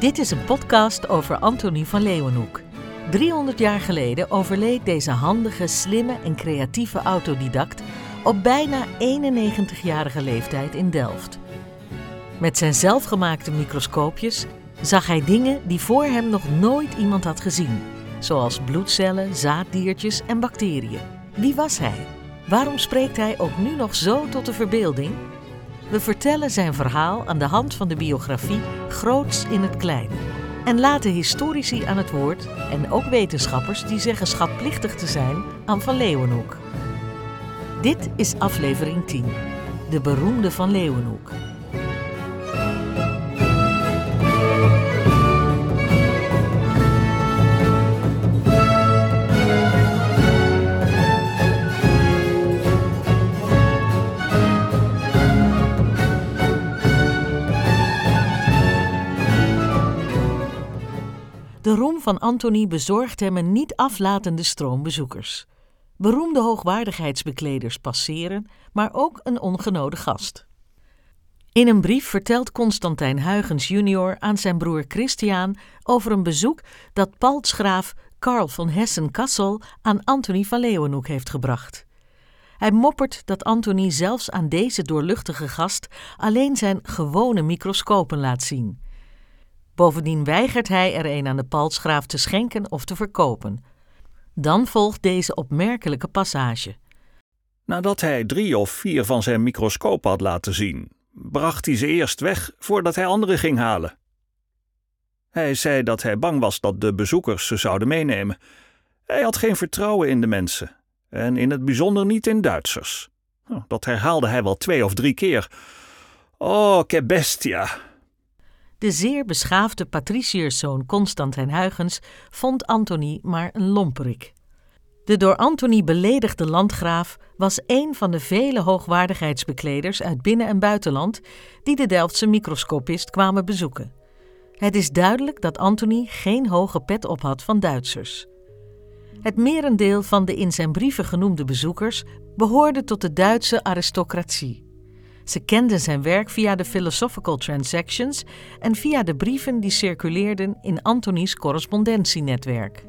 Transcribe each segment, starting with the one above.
Dit is een podcast over Antonie van Leeuwenhoek. 300 jaar geleden overleed deze handige, slimme en creatieve autodidact op bijna 91-jarige leeftijd in Delft. Met zijn zelfgemaakte microscoopjes zag hij dingen die voor hem nog nooit iemand had gezien, zoals bloedcellen, zaaddiertjes en bacteriën. Wie was hij? Waarom spreekt hij ook nu nog zo tot de verbeelding? We vertellen zijn verhaal aan de hand van de biografie Groots in het Klein. En laten historici aan het woord en ook wetenschappers die zeggen schatplichtig te zijn aan Van Leeuwenhoek. Dit is aflevering 10, de beroemde Van Leeuwenhoek. Van Antony bezorgt hem een niet aflatende stroom bezoekers. Beroemde hoogwaardigheidsbekleders passeren, maar ook een ongenode gast. In een brief vertelt Constantijn Huygens junior aan zijn broer Christian over een bezoek dat paltsgraaf Karl van Hessen-Kassel aan Antony van Leeuwenhoek heeft gebracht. Hij moppert dat Antony zelfs aan deze doorluchtige gast alleen zijn gewone microscopen laat zien. Bovendien weigert hij er een aan de paltsgraaf te schenken of te verkopen. Dan volgt deze opmerkelijke passage. Nadat hij drie of vier van zijn microscopen had laten zien, bracht hij ze eerst weg voordat hij andere ging halen. Hij zei dat hij bang was dat de bezoekers ze zouden meenemen. Hij had geen vertrouwen in de mensen, en in het bijzonder niet in Duitsers. Nou, dat herhaalde hij wel twee of drie keer. Oh, che bestia! De zeer beschaafde patriciërszoon Constantijn Huygens vond Antony maar een lomperik. De door Antony beledigde landgraaf was een van de vele hoogwaardigheidsbekleders uit binnen- en buitenland die de Delftse microscopist kwamen bezoeken. Het is duidelijk dat Antony geen hoge pet op had van Duitsers. Het merendeel van de in zijn brieven genoemde bezoekers behoorde tot de Duitse aristocratie. Ze kenden zijn werk via de Philosophical Transactions en via de brieven die circuleerden in Antonies correspondentienetwerk.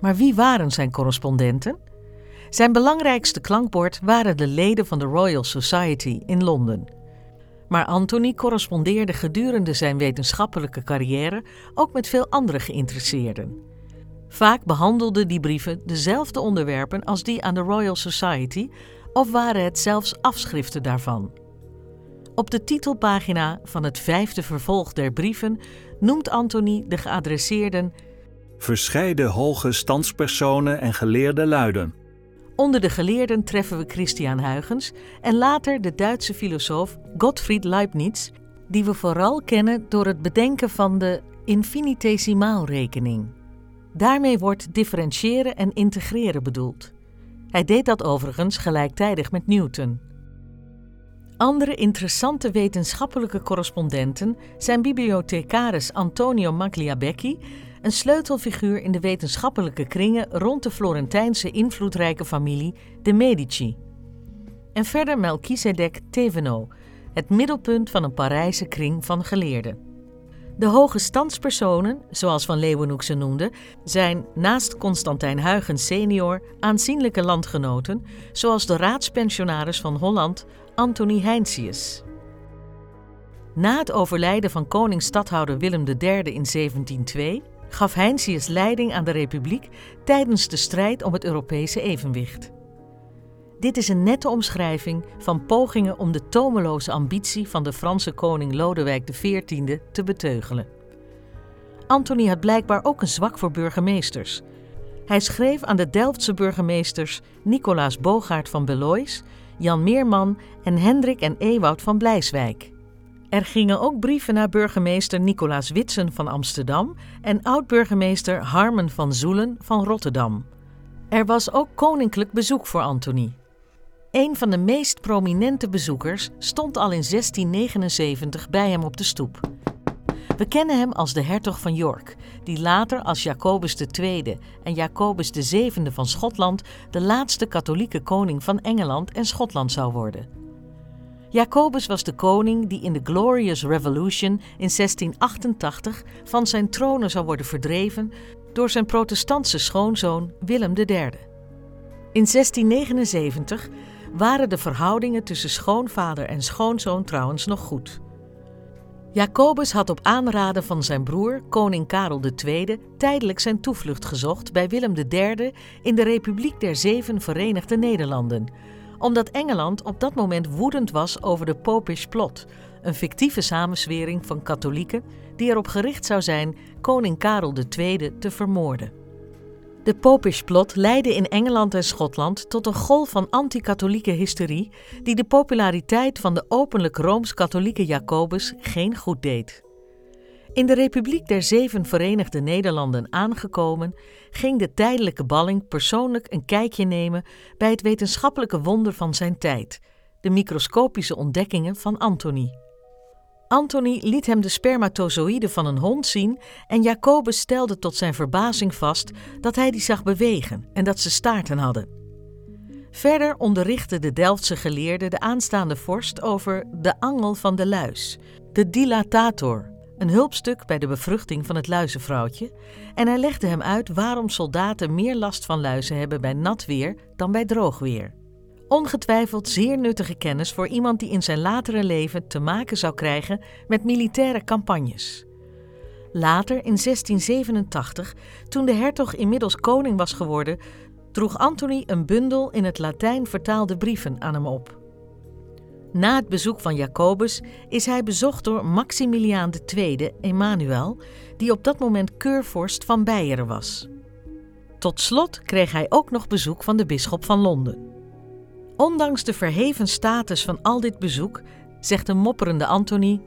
Maar wie waren zijn correspondenten? Zijn belangrijkste klankbord waren de leden van de Royal Society in Londen. Maar Antony correspondeerde gedurende zijn wetenschappelijke carrière ook met veel andere geïnteresseerden. Vaak behandelden die brieven dezelfde onderwerpen als die aan de Royal Society, of waren het zelfs afschriften daarvan. Op de titelpagina van het vijfde vervolg der brieven noemt Antony de geadresseerden Verscheiden hoge standspersonen en geleerde luiden. Onder de geleerden treffen we Christian Huygens en later de Duitse filosoof Gottfried Leibniz, die we vooral kennen door het bedenken van de infinitesimaalrekening. Daarmee wordt differentiëren en integreren bedoeld. Hij deed dat overigens gelijktijdig met Newton. Andere interessante wetenschappelijke correspondenten zijn bibliothecaris Antonio Magliabecchi, een sleutelfiguur in de wetenschappelijke kringen rond de Florentijnse invloedrijke familie de Medici. En verder Melchizedek Thévenot, het middelpunt van een Parijse kring van geleerden. De hoge standspersonen, zoals Van Leeuwenhoek ze noemde, zijn naast Constantijn Huygens senior aanzienlijke landgenoten, zoals de raadspensionaris van Holland Antony Heinsius. Na het overlijden van koning-stadhouder Willem III in 1702 gaf Heinsius leiding aan de republiek tijdens de strijd om het Europese evenwicht. Dit is een nette omschrijving van pogingen om de tomeloze ambitie van de Franse koning Lodewijk XIV te beteugelen. Antony had blijkbaar ook een zwak voor burgemeesters. Hij schreef aan de Delftse burgemeesters Nicolaas Bogaert van Belois, Jan Meerman en Hendrik en Ewoud van Blijswijk. Er gingen ook brieven naar burgemeester Nicolaas Witsen van Amsterdam en oud-burgemeester Harmen van Zoelen van Rotterdam. Er was ook koninklijk bezoek voor Antony. Een van de meest prominente bezoekers stond al in 1679 bij hem op de stoep. We kennen hem als de hertog van York, die later als Jacobus II en Jacobus VII van Schotland de laatste katholieke koning van Engeland en Schotland zou worden. Jacobus was de koning die in de Glorious Revolution in 1688 van zijn tronen zou worden verdreven door zijn protestantse schoonzoon Willem III. In 1679 waren de verhoudingen tussen schoonvader en schoonzoon trouwens nog goed. Jacobus had op aanraden van zijn broer, koning Karel II, tijdelijk zijn toevlucht gezocht bij Willem III in de Republiek der Zeven Verenigde Nederlanden, omdat Engeland op dat moment woedend was over de Popish Plot, een fictieve samenswering van katholieken die erop gericht zou zijn koning Karel II te vermoorden. De Popish Plot leidde in Engeland en Schotland tot een golf van anti-katholieke hysterie die de populariteit van de openlijk rooms-katholieke Jacobus geen goed deed. In de Republiek der Zeven Verenigde Nederlanden aangekomen, ging de tijdelijke balling persoonlijk een kijkje nemen bij het wetenschappelijke wonder van zijn tijd, de microscopische ontdekkingen van Anthony. Anthony liet hem de spermatozoïden van een hond zien en Jacobus stelde tot zijn verbazing vast dat hij die zag bewegen en dat ze staarten hadden. Verder onderrichtte de Delftse geleerde de aanstaande vorst over de angel van de luis, de dilatator, een hulpstuk bij de bevruchting van het luizenvrouwtje, en hij legde hem uit waarom soldaten meer last van luizen hebben bij nat weer dan bij droog weer. Ongetwijfeld zeer nuttige kennis voor iemand die in zijn latere leven te maken zou krijgen met militaire campagnes. Later, in 1687, toen de hertog inmiddels koning was geworden, droeg Antony een bundel in het Latijn vertaalde brieven aan hem op. Na het bezoek van Jacobus is hij bezocht door Maximiliaan II, Emmanuel, die op dat moment keurvorst van Beieren was. Tot slot kreeg hij ook nog bezoek van de bisschop van Londen. Ondanks de verheven status van al dit bezoek, zegt de mopperende Anthony.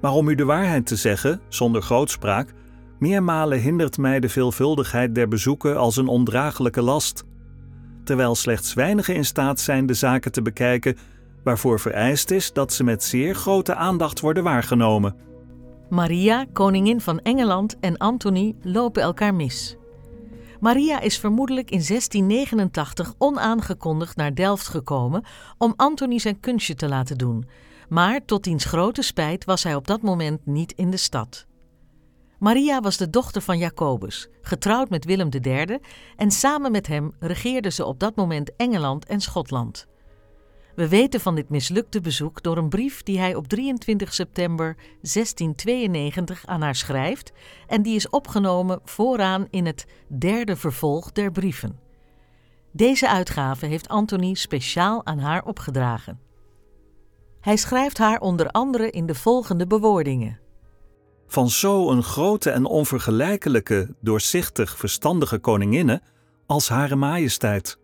Maar om u de waarheid te zeggen, zonder grootspraak, meermalen hindert mij de veelvuldigheid der bezoeken als een ondraaglijke last. Terwijl slechts weinigen in staat zijn de zaken te bekijken waarvoor vereist is dat ze met zeer grote aandacht worden waargenomen. Maria, koningin van Engeland, en Anthony lopen elkaar mis. Maria is vermoedelijk in 1689 onaangekondigd naar Delft gekomen om Anthony zijn kunstje te laten doen, maar tot diens grote spijt was hij op dat moment niet in de stad. Maria was de dochter van Jacobus, getrouwd met Willem III, en samen met hem regeerde ze op dat moment Engeland en Schotland. We weten van dit mislukte bezoek door een brief die hij op 23 september 1692 aan haar schrijft en die is opgenomen vooraan in het derde vervolg der brieven. Deze uitgave heeft Anthony speciaal aan haar opgedragen. Hij schrijft haar onder andere in de volgende bewoordingen. Van zo een grote en onvergelijkelijke, doorzichtig, verstandige koninginne als Hare Majesteit.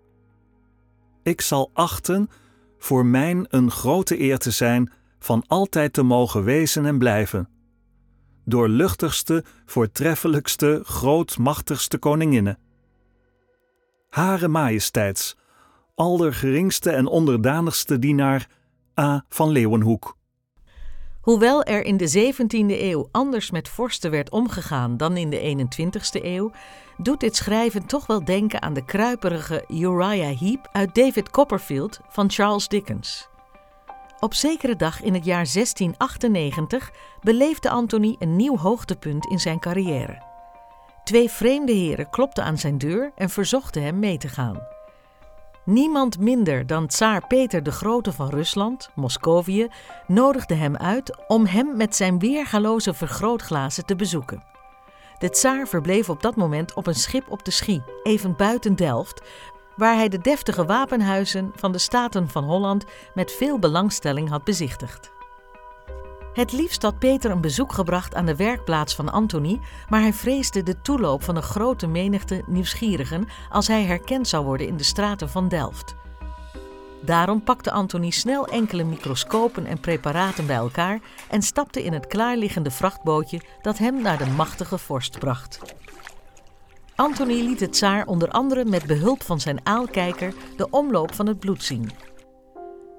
Ik zal achten voor mijn een grote eer te zijn van altijd te mogen wezen en blijven. Doorluchtigste, voortreffelijkste, grootmachtigste koninginne. Hare majesteits, allergeringste en onderdanigste dienaar A. van Leeuwenhoek. Hoewel er in de 17e eeuw anders met vorsten werd omgegaan dan in de 21e eeuw, doet dit schrijven toch wel denken aan de kruiperige Uriah Heep uit David Copperfield van Charles Dickens. Op zekere dag in het jaar 1698 beleefde Anthony een nieuw hoogtepunt in zijn carrière. Twee vreemde heren klopten aan zijn deur en verzochten hem mee te gaan. Niemand minder dan tsaar Peter de Grote van Rusland, Moscovië, nodigde hem uit om hem met zijn weergaloze vergrootglazen te bezoeken. De tsaar verbleef op dat moment op een schip op de Schie, even buiten Delft, waar hij de deftige wapenhuizen van de Staten van Holland met veel belangstelling had bezichtigd. Het liefst had Peter een bezoek gebracht aan de werkplaats van Antony, maar hij vreesde de toeloop van een grote menigte nieuwsgierigen als hij herkend zou worden in de straten van Delft. Daarom pakte Antony snel enkele microscopen en preparaten bij elkaar en stapte in het klaarliggende vrachtbootje dat hem naar de machtige vorst bracht. Antony liet het tsaar onder andere met behulp van zijn aalkijker de omloop van het bloed zien.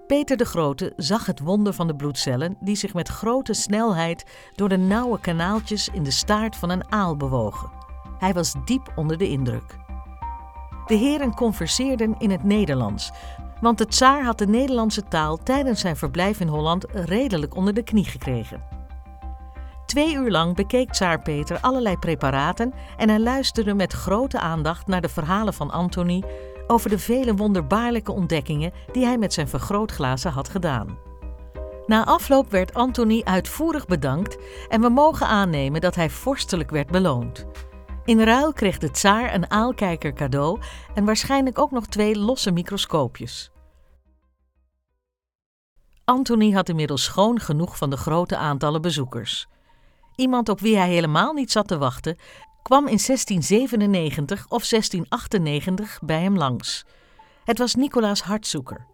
Peter de Grote zag het wonder van de bloedcellen die zich met grote snelheid door de nauwe kanaaltjes in de staart van een aal bewogen. Hij was diep onder de indruk. De heren converseerden in het Nederlands, want de tsaar had de Nederlandse taal tijdens zijn verblijf in Holland redelijk onder de knie gekregen. Twee uur lang bekeek tsaar Peter allerlei preparaten en hij luisterde met grote aandacht naar de verhalen van Antony over de vele wonderbaarlijke ontdekkingen die hij met zijn vergrootglazen had gedaan. Na afloop werd Antony uitvoerig bedankt en we mogen aannemen dat hij vorstelijk werd beloond. In ruil kreeg de tsaar een aalkijker cadeau en waarschijnlijk ook nog twee losse microscoopjes. Antony had inmiddels schoon genoeg van de grote aantallen bezoekers. Iemand op wie hij helemaal niet zat te wachten, kwam in 1697 of 1698 bij hem langs. Het was Nicolaas Hartzoeker.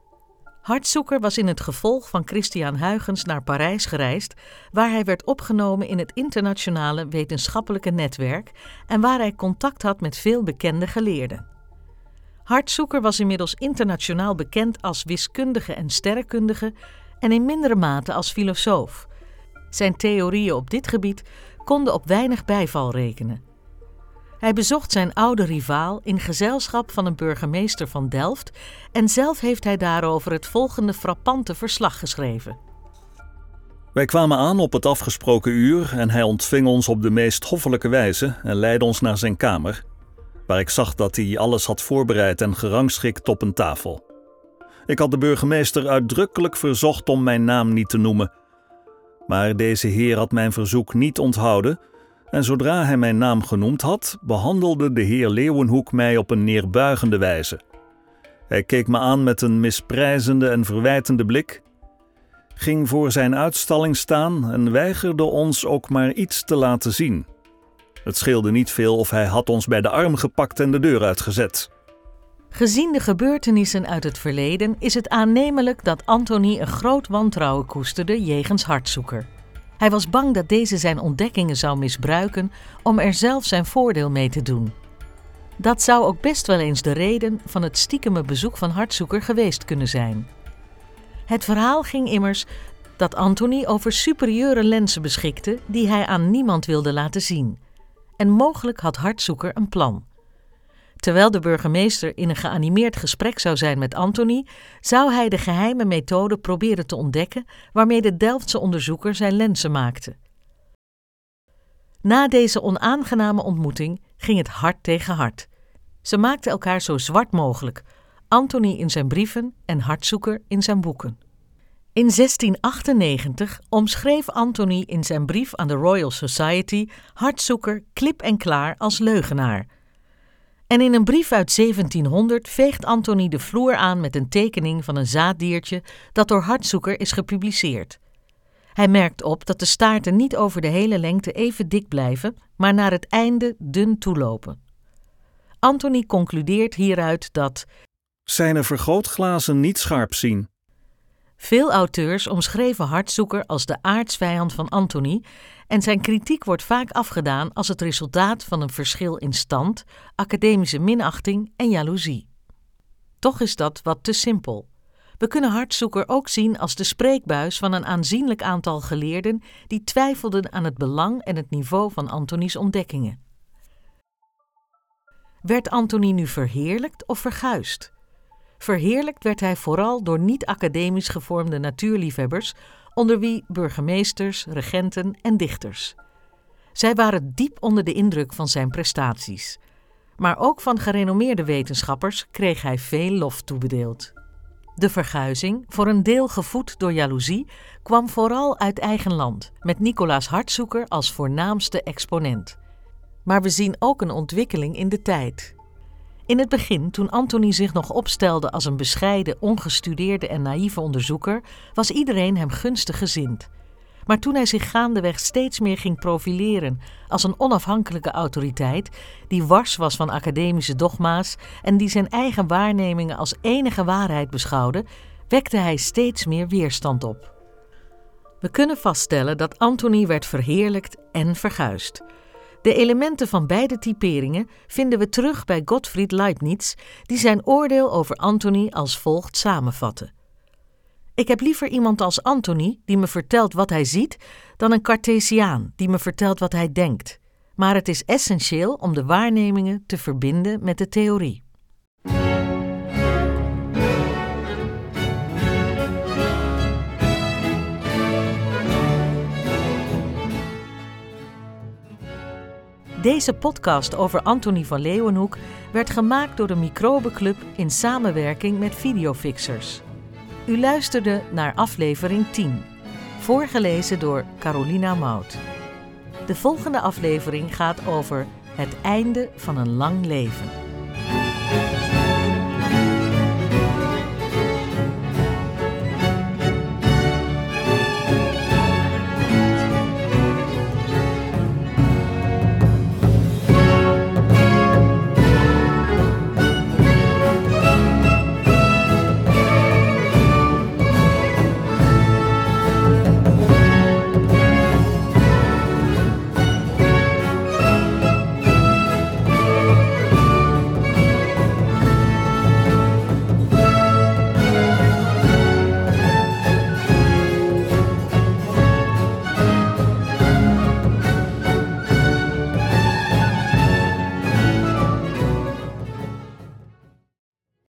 Hartzoeker was in het gevolg van Christian Huygens naar Parijs gereisd, waar hij werd opgenomen in het internationale wetenschappelijke netwerk en waar hij contact had met veel bekende geleerden. Hartzoeker was inmiddels internationaal bekend als wiskundige en sterrenkundige en in mindere mate als filosoof. Zijn theorieën op dit gebied konden op weinig bijval rekenen. Hij bezocht zijn oude rivaal in gezelschap van een burgemeester van Delft en zelf heeft hij daarover het volgende frappante verslag geschreven. Wij kwamen aan op het afgesproken uur en hij ontving ons op de meest hoffelijke wijze en leidde ons naar zijn kamer, waar ik zag dat hij alles had voorbereid en gerangschikt op een tafel. Ik had de burgemeester uitdrukkelijk verzocht om mijn naam niet te noemen, maar deze heer had mijn verzoek niet onthouden en zodra hij mijn naam genoemd had, behandelde de heer Leeuwenhoek mij op een neerbuigende wijze. Hij keek me aan met een misprijzende en verwijtende blik, ging voor zijn uitstalling staan en weigerde ons ook maar iets te laten zien. Het scheelde niet veel of hij had ons bij de arm gepakt en de deur uitgezet. Gezien de gebeurtenissen uit het verleden is het aannemelijk dat Antony een groot wantrouwen koesterde jegens Hartzoeker. Hij was bang dat deze zijn ontdekkingen zou misbruiken om er zelf zijn voordeel mee te doen. Dat zou ook best wel eens de reden van het stiekeme bezoek van Hartzoeker geweest kunnen zijn. Het verhaal ging immers dat Antony over superieure lenzen beschikte die hij aan niemand wilde laten zien. En mogelijk had Hartzoeker een plan. Terwijl de burgemeester in een geanimeerd gesprek zou zijn met Antony, zou hij de geheime methode proberen te ontdekken waarmee de Delftse onderzoeker zijn lenzen maakte. Na deze onaangename ontmoeting ging het hart tegen hart. Ze maakten elkaar zo zwart mogelijk, Antony in zijn brieven en Hartzoeker in zijn boeken. In 1698 omschreef Antony in zijn brief aan de Royal Society Hartzoeker klip en klaar als leugenaar en in een brief uit 1700 veegt Antony de vloer aan met een tekening van een zaaddiertje dat door Hartzoeker is gepubliceerd. Hij merkt op dat de staarten niet over de hele lengte even dik blijven, maar naar het einde dun toelopen. Antony concludeert hieruit dat zijn er vergrootglazen niet scherp zien. Veel auteurs omschreven Hartzoeker als de aardsvijand van Antony en zijn kritiek wordt vaak afgedaan als het resultaat van een verschil in stand, academische minachting en jaloezie. Toch is dat wat te simpel. We kunnen Hartzoeker ook zien als de spreekbuis van een aanzienlijk aantal geleerden die twijfelden aan het belang en het niveau van Antonies ontdekkingen. Werd Antony nu verheerlijkt of verguist? Verheerlijkt werd hij vooral door niet-academisch gevormde natuurliefhebbers, onder wie burgemeesters, regenten en dichters. Zij waren diep onder de indruk van zijn prestaties. Maar ook van gerenommeerde wetenschappers kreeg hij veel lof toebedeeld. De verguizing, voor een deel gevoed door jaloezie, kwam vooral uit eigen land, met Nicolaas Hartzoeker als voornaamste exponent. Maar we zien ook een ontwikkeling in de tijd. In het begin, toen Antony zich nog opstelde als een bescheiden, ongestudeerde en naïeve onderzoeker, was iedereen hem gunstig gezind. Maar toen hij zich gaandeweg steeds meer ging profileren als een onafhankelijke autoriteit, die wars was van academische dogma's en die zijn eigen waarnemingen als enige waarheid beschouwde, wekte hij steeds meer weerstand op. We kunnen vaststellen dat Antony werd verheerlijkt en verguisd. De elementen van beide typeringen vinden we terug bij Gottfried Leibniz, die zijn oordeel over Antony als volgt samenvatte. Ik heb liever iemand als Antony die me vertelt wat hij ziet, dan een Cartesiaan die me vertelt wat hij denkt. Maar het is essentieel om de waarnemingen te verbinden met de theorie. Deze podcast over Anthony van Leeuwenhoek werd gemaakt door de Microbenclub in samenwerking met Videofixers. U luisterde naar aflevering 10, voorgelezen door Carolina Mout. De volgende aflevering gaat over het einde van een lang leven.